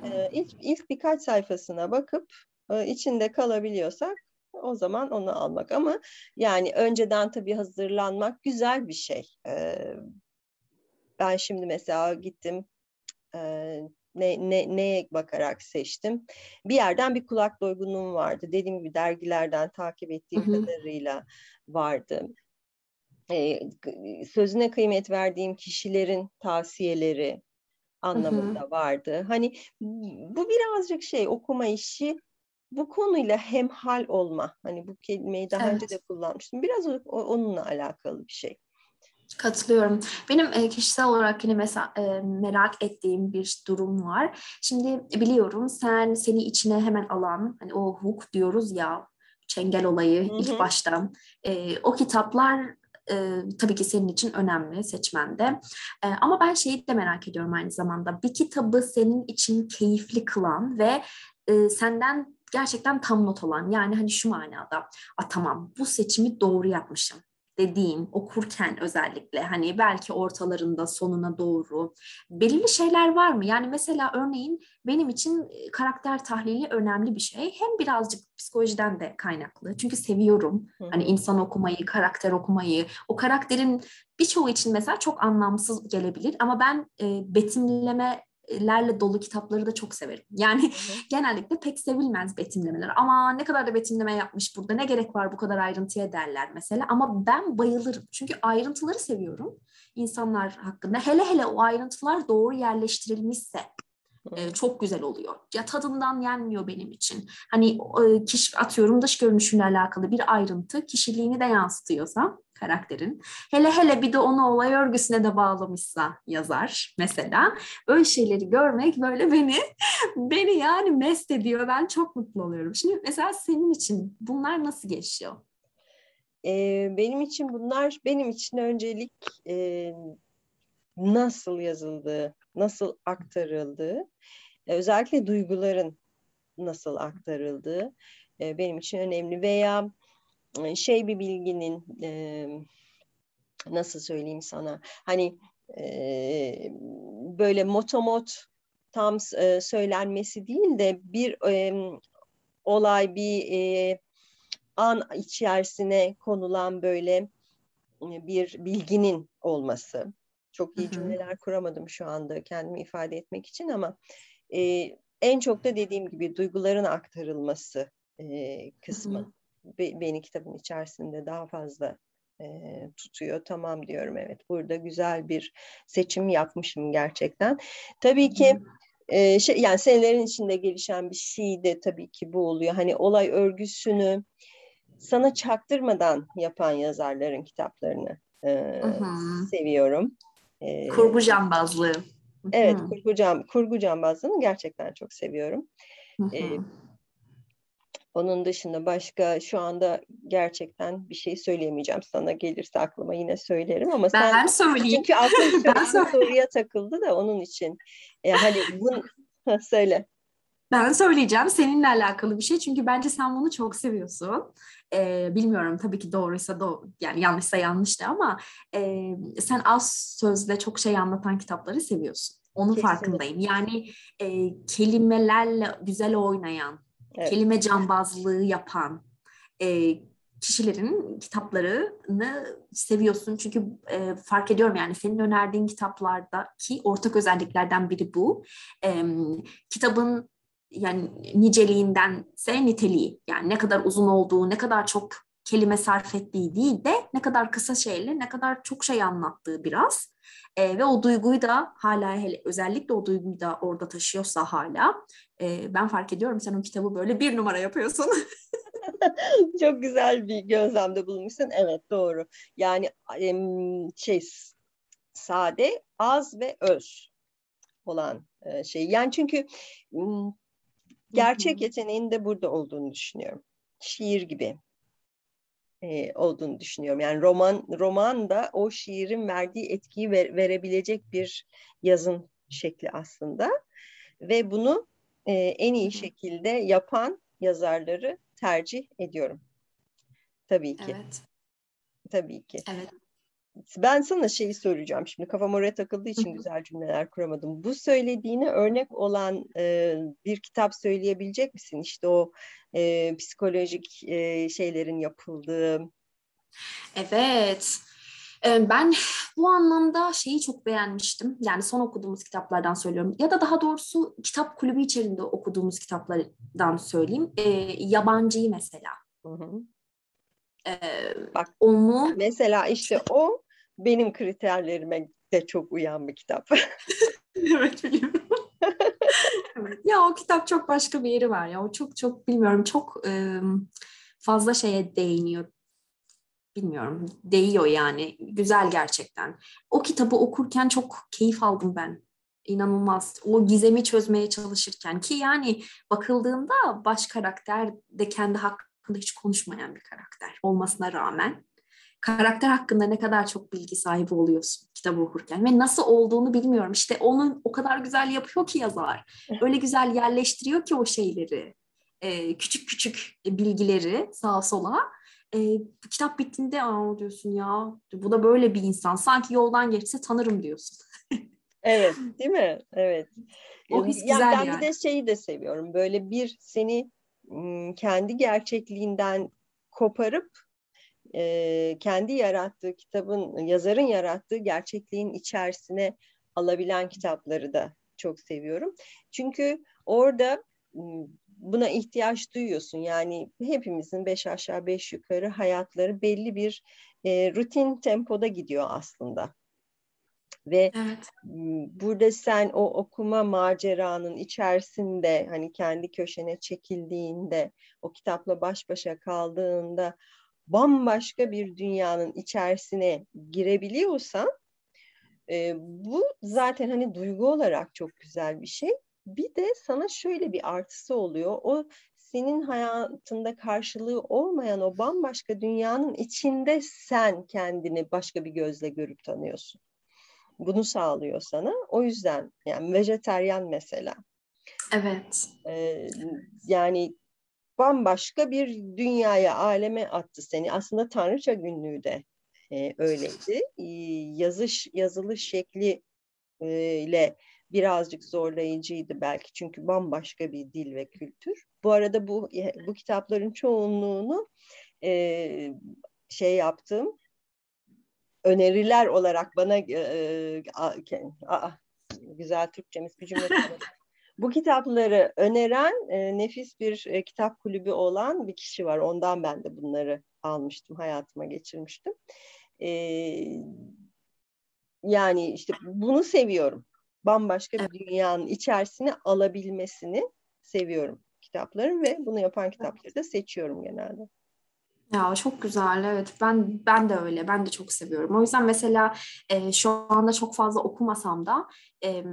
e, ilk, ilk birkaç sayfasına bakıp e, içinde kalabiliyorsak o zaman onu almak ama yani önceden tabii hazırlanmak güzel bir şey. E, ben şimdi mesela gittim e, ne, ne, neye bakarak seçtim. Bir yerden bir kulak doygunluğum vardı. Dediğim gibi dergilerden takip ettiğim hı hı. kadarıyla vardı. Ee, sözüne kıymet verdiğim kişilerin tavsiyeleri anlamında hı hı. vardı. Hani bu birazcık şey okuma işi bu konuyla hemhal olma. Hani bu kelimeyi daha evet. önce de kullanmıştım. Biraz o, onunla alakalı bir şey. Katılıyorum. Benim e, kişisel olarak yine mesela e, merak ettiğim bir durum var. Şimdi biliyorum sen seni içine hemen alan hani o hook diyoruz ya çengel olayı Hı-hı. ilk baştan. E, o kitaplar e, tabii ki senin için önemli seçmende. E, ama ben şeyi de merak ediyorum aynı zamanda. Bir kitabı senin için keyifli kılan ve e, senden gerçekten tam not olan yani hani şu manada a tamam bu seçimi doğru yapmışım dediğim okurken özellikle hani belki ortalarında sonuna doğru belirli şeyler var mı? Yani mesela örneğin benim için karakter tahlili önemli bir şey. Hem birazcık psikolojiden de kaynaklı. Çünkü seviyorum Hı. hani insan okumayı, karakter okumayı. O karakterin birçoğu için mesela çok anlamsız gelebilir ama ben e, betimleme lerle dolu kitapları da çok severim. Yani hı [laughs] genellikle pek sevilmez betimlemeler. Ama ne kadar da betimleme yapmış burada ne gerek var bu kadar ayrıntıya derler mesela. Ama ben bayılırım. Çünkü ayrıntıları seviyorum insanlar hakkında. Hele hele o ayrıntılar doğru yerleştirilmişse e, çok güzel oluyor. Ya tadından yenmiyor benim için. Hani e, kişi atıyorum dış görünüşüyle alakalı bir ayrıntı kişiliğini de yansıtıyorsa karakterin. Hele hele bir de onu olay örgüsüne de bağlamışsa yazar mesela. Öyle şeyleri görmek böyle beni [laughs] beni yani mest ediyor. Ben çok mutlu oluyorum. Şimdi mesela senin için bunlar nasıl geçiyor? Ee, benim için bunlar benim için öncelik e, nasıl yazıldığı, nasıl aktarıldığı, e, özellikle duyguların nasıl aktarıldığı e, benim için önemli veya şey bir bilginin e, nasıl söyleyeyim sana hani e, böyle motomot tam e, söylenmesi değil de bir e, olay bir e, an içerisine konulan böyle bir bilginin olması. Çok iyi cümleler kuramadım şu anda kendimi ifade etmek için ama e, en çok da dediğim gibi duyguların aktarılması e, kısmı. Hı hı beni kitabın içerisinde daha fazla e, tutuyor. Tamam diyorum evet burada güzel bir seçim yapmışım gerçekten. Tabii ki e, şey, yani senelerin içinde gelişen bir şey de tabii ki bu oluyor. Hani olay örgüsünü sana çaktırmadan yapan yazarların kitaplarını e, seviyorum. E, kurgu cambazlığı. Evet, kurgu, cam, kurgu cambazlığını gerçekten çok seviyorum. E, onun dışında başka şu anda gerçekten bir şey söyleyemeyeceğim. Sana gelirse aklıma yine söylerim ama ben sen söyleyeyim. Çünkü aklım [laughs] ben soruya takıldı da onun için. E, hani bunu söyle. Ben söyleyeceğim seninle alakalı bir şey çünkü bence sen bunu çok seviyorsun. Ee, bilmiyorum tabii ki doğruysa doğru yani yanlışsa yanlıştı ama e, sen az sözle çok şey anlatan kitapları seviyorsun. Onun Kesinlikle. farkındayım. Yani e, kelimelerle güzel oynayan, evet. kelime cambazlığı yapan e, kişilerin kitaplarını seviyorsun. Çünkü e, fark ediyorum yani senin önerdiğin kitaplardaki ortak özelliklerden biri bu. E, kitabın yani niceliğindense niteliği yani ne kadar uzun olduğu, ne kadar çok kelime sarf ettiği değil de ne kadar kısa şeyle ne kadar çok şey anlattığı biraz. E, ve o duyguyu da hala hele özellikle o duyguyu da orada taşıyorsa hala e, ben fark ediyorum sen o kitabı böyle bir numara yapıyorsun. [laughs] [laughs] Çok güzel bir gözlemde bulmuşsun. Evet doğru. Yani şey sade, az ve öz olan şey. Yani çünkü gerçek yeteneğin de burada olduğunu düşünüyorum. Şiir gibi e, olduğunu düşünüyorum. Yani roman roman da o şiirin verdiği etkiyi ver, verebilecek bir yazın şekli aslında. Ve bunu e, en iyi şekilde yapan yazarları tercih ediyorum. Tabii ki. Evet. Tabii ki. Evet. Ben sana şeyi soracağım şimdi kafam oraya takıldığı için güzel cümleler kuramadım. Bu söylediğine örnek olan e, bir kitap söyleyebilecek misin? İşte o e, psikolojik e, şeylerin yapıldığı. Evet. Ben bu anlamda şeyi çok beğenmiştim. Yani son okuduğumuz kitaplardan söylüyorum. Ya da daha doğrusu kitap kulübü içerisinde okuduğumuz kitaplardan söyleyeyim. E, yabancıyı mesela. Hı hı. Ee, Bak onu mesela işte o benim kriterlerime de çok uyan bir kitap. [laughs] evet biliyorum. evet. [laughs] Ya o kitap çok başka bir yeri var ya. O çok çok bilmiyorum çok e, fazla şeye değiniyor. Bilmiyorum. Değiyor yani. Güzel gerçekten. O kitabı okurken çok keyif aldım ben. İnanılmaz. O gizemi çözmeye çalışırken ki yani bakıldığında baş karakter de kendi hakkında hiç konuşmayan bir karakter olmasına rağmen karakter hakkında ne kadar çok bilgi sahibi oluyorsun kitabı okurken ve nasıl olduğunu bilmiyorum. İşte onu o kadar güzel yapıyor ki yazar. Öyle güzel yerleştiriyor ki o şeyleri. Ee, küçük küçük bilgileri sağa sola. Ee, kitap bittiğinde Aa, diyorsun ya bu da böyle bir insan. Sanki yoldan geçse tanırım diyorsun. [laughs] evet değil mi? Evet. O his güzel yani. Ben bir de şeyi de seviyorum. Böyle bir seni kendi gerçekliğinden koparıp e, kendi yarattığı kitabın, yazarın yarattığı gerçekliğin içerisine alabilen kitapları da çok seviyorum. Çünkü orada buna ihtiyaç duyuyorsun. Yani hepimizin beş aşağı beş yukarı hayatları belli bir e, rutin tempoda gidiyor aslında. Ve evet. burada sen o okuma maceranın içerisinde hani kendi köşene çekildiğinde, o kitapla baş başa kaldığında bambaşka bir dünyanın içerisine girebiliyorsan e, bu zaten hani duygu olarak çok güzel bir şey. Bir de sana şöyle bir artısı oluyor. O senin hayatında karşılığı olmayan o bambaşka dünyanın içinde sen kendini başka bir gözle görüp tanıyorsun. Bunu sağlıyor sana. O yüzden yani vejeteryan mesela. Evet. Ee, yani bambaşka bir dünyaya, aleme attı seni. Aslında Tanrıça günlüğü de e, öyleydi. E, yazış, yazılış şekli e, ile birazcık zorlayıcıydı belki çünkü bambaşka bir dil ve kültür. Bu arada bu bu kitapların çoğunluğunu e, şey yaptım öneriler olarak bana e, e a, a, güzel Türkçemiz bir cümle [laughs] Bu kitapları öneren e, nefis bir e, kitap kulübü olan bir kişi var. Ondan ben de bunları almıştım, hayatıma geçirmiştim. E, yani işte bunu seviyorum. Bambaşka bir dünyanın içerisine alabilmesini seviyorum kitapların ve bunu yapan kitapları da seçiyorum genelde. Ya çok güzel evet ben ben de öyle ben de çok seviyorum. O yüzden mesela e, şu anda çok fazla okumasam da e,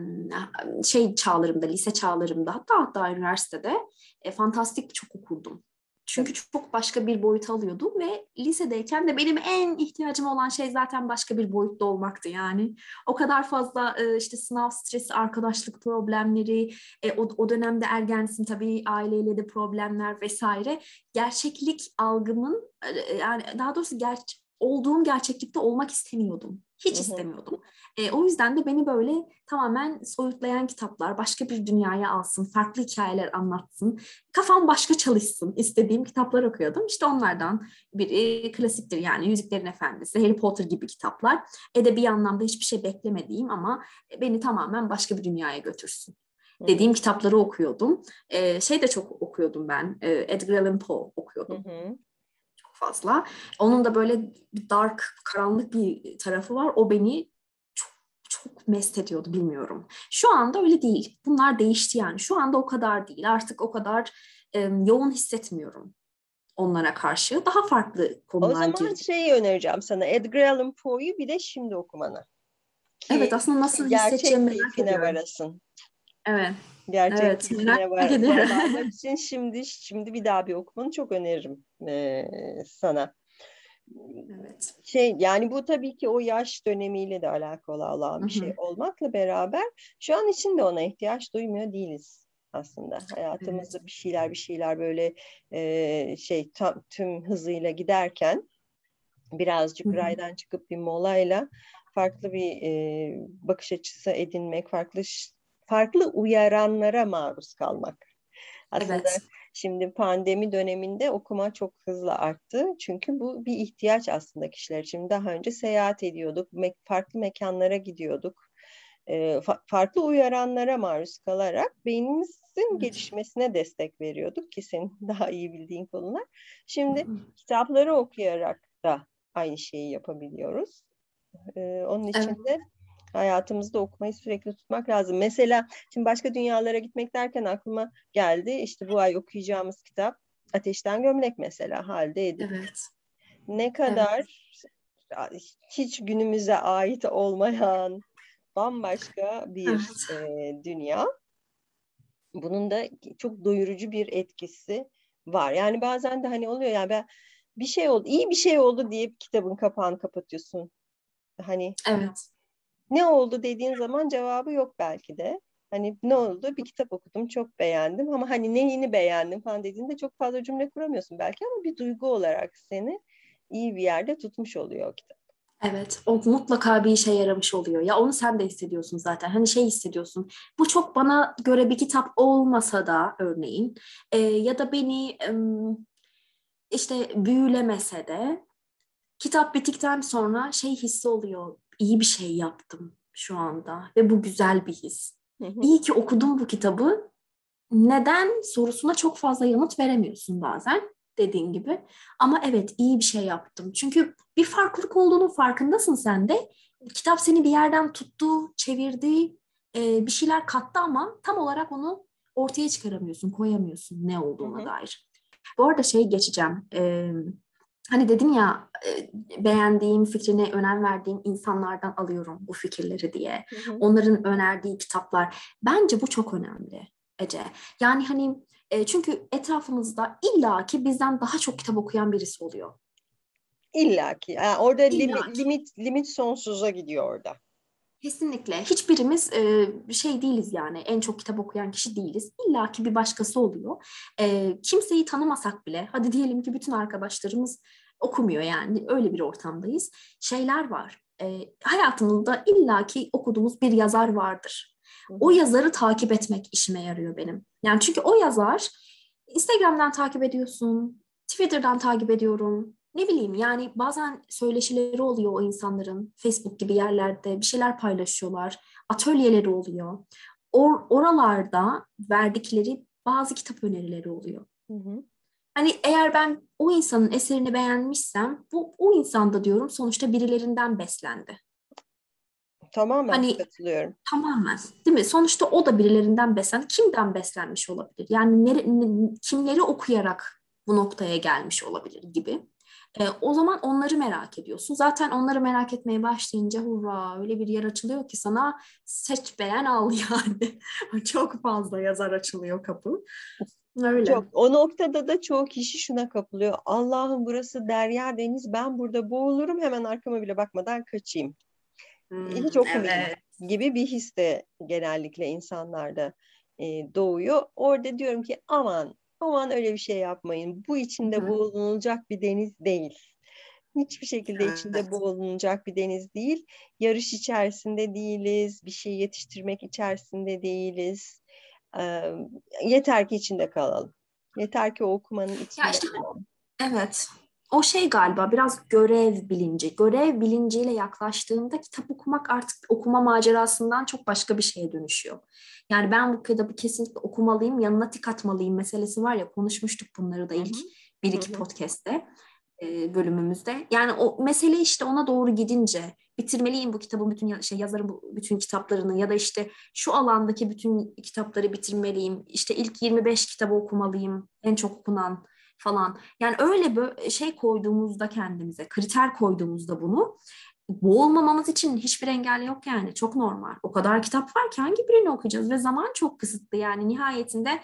şey çağlarımda lise çağlarımda hatta hatta üniversitede e, fantastik çok okurdum. Çünkü çok başka bir boyut alıyordum ve lisedeyken de benim en ihtiyacım olan şey zaten başka bir boyutta olmaktı yani. O kadar fazla e, işte sınav stresi, arkadaşlık problemleri, e, o, o dönemde ergensin tabii aileyle de problemler vesaire. Gerçeklik algımın e, yani daha doğrusu ger olduğum gerçeklikte olmak istemiyordum. Hiç istemiyordum. E, o yüzden de beni böyle tamamen soyutlayan kitaplar, başka bir dünyaya alsın, farklı hikayeler anlatsın, kafam başka çalışsın istediğim kitaplar okuyordum. İşte onlardan biri klasiktir yani Yüzüklerin Efendisi, Harry Potter gibi kitaplar. Edebi anlamda hiçbir şey beklemediğim ama beni tamamen başka bir dünyaya götürsün. dediğim kitapları okuyordum. Ee, şey de çok okuyordum ben. Ee, Edgar Allan Poe okuyordum. Hı hı. Fazla. Onun da böyle dark, karanlık bir tarafı var. O beni çok çok mest ediyordu bilmiyorum. Şu anda öyle değil. Bunlar değişti yani. Şu anda o kadar değil. Artık o kadar e, yoğun hissetmiyorum onlara karşı. Daha farklı konular O zaman girdi. şeyi önereceğim sana. Edgar Allan Poe'yu bir de şimdi okumanı. Ki evet aslında nasıl hissedeceğimi merak ediyorum. varasın. Evet. Gerçek evet, merak var. için [laughs] şimdi şimdi bir daha bir okumanı çok öneririm e, sana. Evet. Şey yani bu tabii ki o yaş dönemiyle de alakalı olan bir şey olmakla beraber şu an için de ona ihtiyaç duymuyor değiliz aslında. Hayatımızda evet. bir şeyler bir şeyler böyle e, şey tam tüm hızıyla giderken birazcık Hı-hı. raydan çıkıp bir molayla farklı bir e, bakış açısı edinmek, farklı farklı uyaranlara maruz kalmak. Aslında evet. şimdi pandemi döneminde okuma çok hızlı arttı. Çünkü bu bir ihtiyaç aslında kişiler için. Daha önce seyahat ediyorduk, farklı mekanlara gidiyorduk. E, fa- farklı uyaranlara maruz kalarak beynimizin gelişmesine destek veriyorduk ki senin [laughs] daha iyi bildiğin konular. Şimdi kitapları okuyarak da aynı şeyi yapabiliyoruz. Ee, onun için de hayatımızda okumayı sürekli tutmak lazım. Mesela şimdi başka dünyalara gitmek derken aklıma geldi. İşte bu ay okuyacağımız kitap Ateşten Gömlek mesela halde edip. Evet. Ne kadar evet. hiç günümüze ait olmayan bambaşka bir evet. e, dünya. Bunun da çok doyurucu bir etkisi var. Yani bazen de hani oluyor yani ben bir şey oldu, iyi bir şey oldu deyip kitabın kapağını kapatıyorsun. Hani evet. Ne oldu dediğin zaman cevabı yok belki de. Hani ne oldu? Bir kitap okudum, çok beğendim ama hani neyini beğendim falan dediğinde çok fazla cümle kuramıyorsun belki ama bir duygu olarak seni iyi bir yerde tutmuş oluyor o kitap. Evet, o mutlaka bir işe yaramış oluyor. Ya onu sen de hissediyorsun zaten. Hani şey hissediyorsun. Bu çok bana göre bir kitap olmasa da örneğin e, ya da beni e, işte büyülemese de kitap bittikten sonra şey hissi oluyor. İyi bir şey yaptım şu anda ve bu güzel bir his. İyi ki okudum bu kitabı. Neden sorusuna çok fazla yanıt veremiyorsun bazen dediğin gibi. Ama evet iyi bir şey yaptım. Çünkü bir farklılık olduğunun farkındasın sen de. Kitap seni bir yerden tuttu, çevirdi, bir şeyler kattı ama tam olarak onu ortaya çıkaramıyorsun, koyamıyorsun ne olduğuna Hı-hı. dair. Bu arada şey geçeceğim. Hani dedim ya e, beğendiğim, fikrine önem verdiğim insanlardan alıyorum bu fikirleri diye. Hı hı. Onların önerdiği kitaplar. Bence bu çok önemli Ece. Yani hani e, çünkü etrafımızda illaki bizden daha çok kitap okuyan birisi oluyor. İlla ki. Yani orada İlla limit, limit limit sonsuza gidiyor orada. Kesinlikle. Hiçbirimiz e, şey değiliz yani. En çok kitap okuyan kişi değiliz. İlla ki bir başkası oluyor. E, kimseyi tanımasak bile, hadi diyelim ki bütün arkadaşlarımız okumuyor yani. Öyle bir ortamdayız. Şeyler var. E, hayatımızda illaki okuduğumuz bir yazar vardır. O yazarı takip etmek işime yarıyor benim. Yani çünkü o yazar Instagram'dan takip ediyorsun, Twitter'dan takip ediyorum, ne bileyim yani bazen söyleşileri oluyor o insanların Facebook gibi yerlerde bir şeyler paylaşıyorlar. Atölyeleri oluyor. Or, oralarda verdikleri bazı kitap önerileri oluyor. Hı hı. Hani eğer ben o insanın eserini beğenmişsem bu o insan da diyorum sonuçta birilerinden beslendi. Tamamen hani, katılıyorum. Tamamen. Değil mi? Sonuçta o da birilerinden beslendi. Kimden beslenmiş olabilir? Yani nere, kimleri okuyarak bu noktaya gelmiş olabilir gibi. E, o zaman onları merak ediyorsun. Zaten onları merak etmeye başlayınca hurra öyle bir yer açılıyor ki sana seç beğen al [laughs] yani. Çok fazla yazar açılıyor kapı. Öyle. Çok. O noktada da çoğu kişi şuna kapılıyor. Allah'ım burası derya deniz ben burada boğulurum hemen arkama bile bakmadan kaçayım. Hmm, Hiç okumayayım evet. gibi bir his de genellikle insanlarda e, doğuyor. Orada diyorum ki aman Aman öyle bir şey yapmayın. Bu içinde boğulunacak bir deniz değil. Hiçbir şekilde evet. içinde boğulunacak bir deniz değil. Yarış içerisinde değiliz. Bir şey yetiştirmek içerisinde değiliz. Ee, yeter ki içinde kalalım. Yeter ki o okumanın içinde ya işte, kalalım. Evet. o şey galiba biraz görev bilinci. Görev bilinciyle yaklaştığında kitap okumak artık okuma macerasından çok başka bir şeye dönüşüyor. Yani ben bu kitabı kesinlikle okumalıyım, yanına tik atmalıyım meselesi var ya konuşmuştuk bunları da ilk bir iki podcast'te bölümümüzde. Yani o mesele işte ona doğru gidince bitirmeliyim bu kitabın bütün şey yazarın bu bütün kitaplarını ya da işte şu alandaki bütün kitapları bitirmeliyim. İşte ilk 25 kitabı okumalıyım. En çok okunan falan. Yani öyle böyle şey koyduğumuzda kendimize, kriter koyduğumuzda bunu boğulmamamız için hiçbir engel yok yani. Çok normal. O kadar kitap var ki hangi birini okuyacağız ve zaman çok kısıtlı yani nihayetinde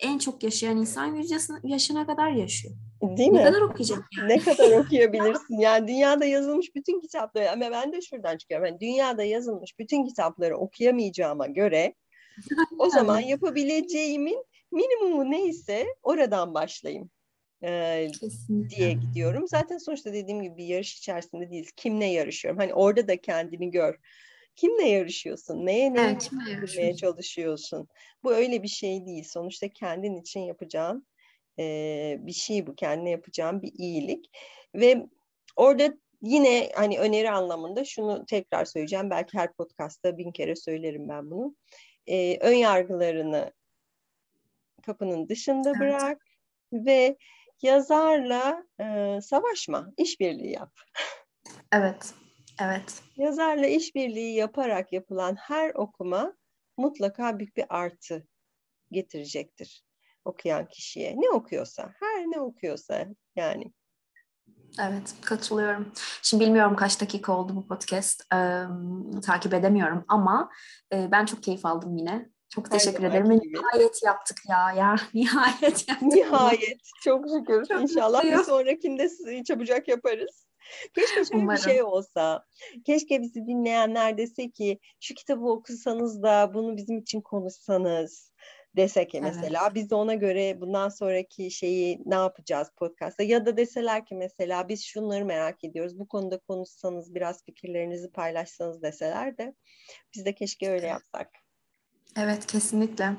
en çok yaşayan insan 100 yaşına kadar yaşıyor. Değil mi? Ne kadar okuyacak yani? Ne kadar [laughs] okuyabilirsin? Yani dünyada yazılmış bütün kitapları ama ben de şuradan çıkıyorum. Yani dünyada yazılmış bütün kitapları okuyamayacağıma göre [laughs] o zaman yapabileceğimin minimumu neyse oradan başlayayım e, diye gidiyorum. Zaten sonuçta dediğim gibi bir yarış içerisinde değiliz. Kimle yarışıyorum? Hani orada da kendini gör. Kimle yarışıyorsun? Neye neye evet, çalışıyorsun? Bu öyle bir şey değil. Sonuçta kendin için yapacağın e, bir şey bu. Kendine yapacağın bir iyilik. Ve orada yine hani öneri anlamında şunu tekrar söyleyeceğim. Belki her podcastta bin kere söylerim ben bunu. E, ön yargılarını kapının dışında evet. bırak ve yazarla e, savaşma, işbirliği yap. Evet, evet. Yazarla işbirliği yaparak yapılan her okuma mutlaka büyük bir artı getirecektir okuyan kişiye. Ne okuyorsa, her ne okuyorsa yani. Evet, katılıyorum. Şimdi bilmiyorum kaç dakika oldu bu podcast. Ee, takip edemiyorum ama e, ben çok keyif aldım yine. Çok teşekkür ederim. Nihayet yaptık ya. Ya [laughs] nihayet yaptık. Nihayet. Çok şükür. Çok İnşallah bir sonrakinde çabucak yaparız. Keşke şöyle Umarım. bir şey olsa. Keşke bizi dinleyenler dese ki şu kitabı okusanız da bunu bizim için konuşsanız desek evet. mesela biz de ona göre bundan sonraki şeyi ne yapacağız podcast'ta ya da deseler ki mesela biz şunları merak ediyoruz bu konuda konuşsanız biraz fikirlerinizi paylaşsanız deseler de biz de keşke öyle yapsak. Evet kesinlikle.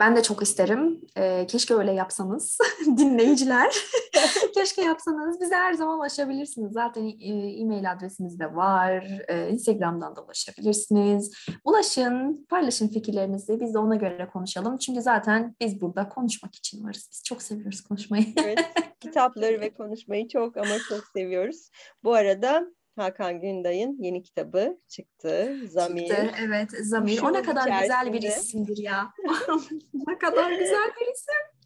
Ben de çok isterim. Ee, keşke öyle yapsanız [laughs] dinleyiciler. [laughs] keşke yapsanız. Bize her zaman ulaşabilirsiniz. Zaten e, e-mail adresimiz de var. E, Instagram'dan da ulaşabilirsiniz. Ulaşın, paylaşın fikirlerinizi. Biz de ona göre konuşalım. Çünkü zaten biz burada konuşmak için varız. Biz çok seviyoruz konuşmayı. evet, kitapları ve konuşmayı çok ama çok seviyoruz. Bu arada Hakan Günday'ın yeni kitabı çıktı. Zamir. Çıktı, evet Zamir. Şu o ne kadar içerisinde... güzel bir isimdir ya. [laughs] ne kadar güzel bir isim.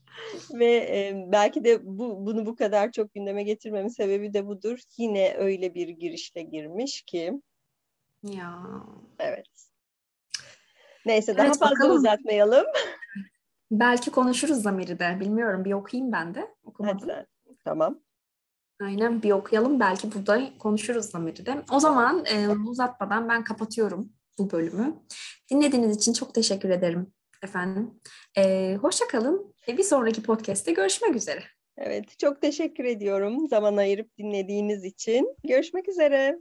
Ve e, belki de bu bunu bu kadar çok gündeme getirmemin sebebi de budur. Yine öyle bir girişle girmiş ki. Ya. Evet. Neyse daha evet, fazla bakalım. uzatmayalım. Belki konuşuruz Zamir'i de. Bilmiyorum bir okuyayım ben de. Okumadım. Hadi, tamam. Aynen bir okuyalım. Belki burada konuşuruz de. O zaman e, uzatmadan ben kapatıyorum bu bölümü. Dinlediğiniz için çok teşekkür ederim efendim. E, hoşça. E, bir sonraki podcast'te görüşmek üzere. Evet, çok teşekkür ediyorum zaman ayırıp dinlediğiniz için. Görüşmek üzere.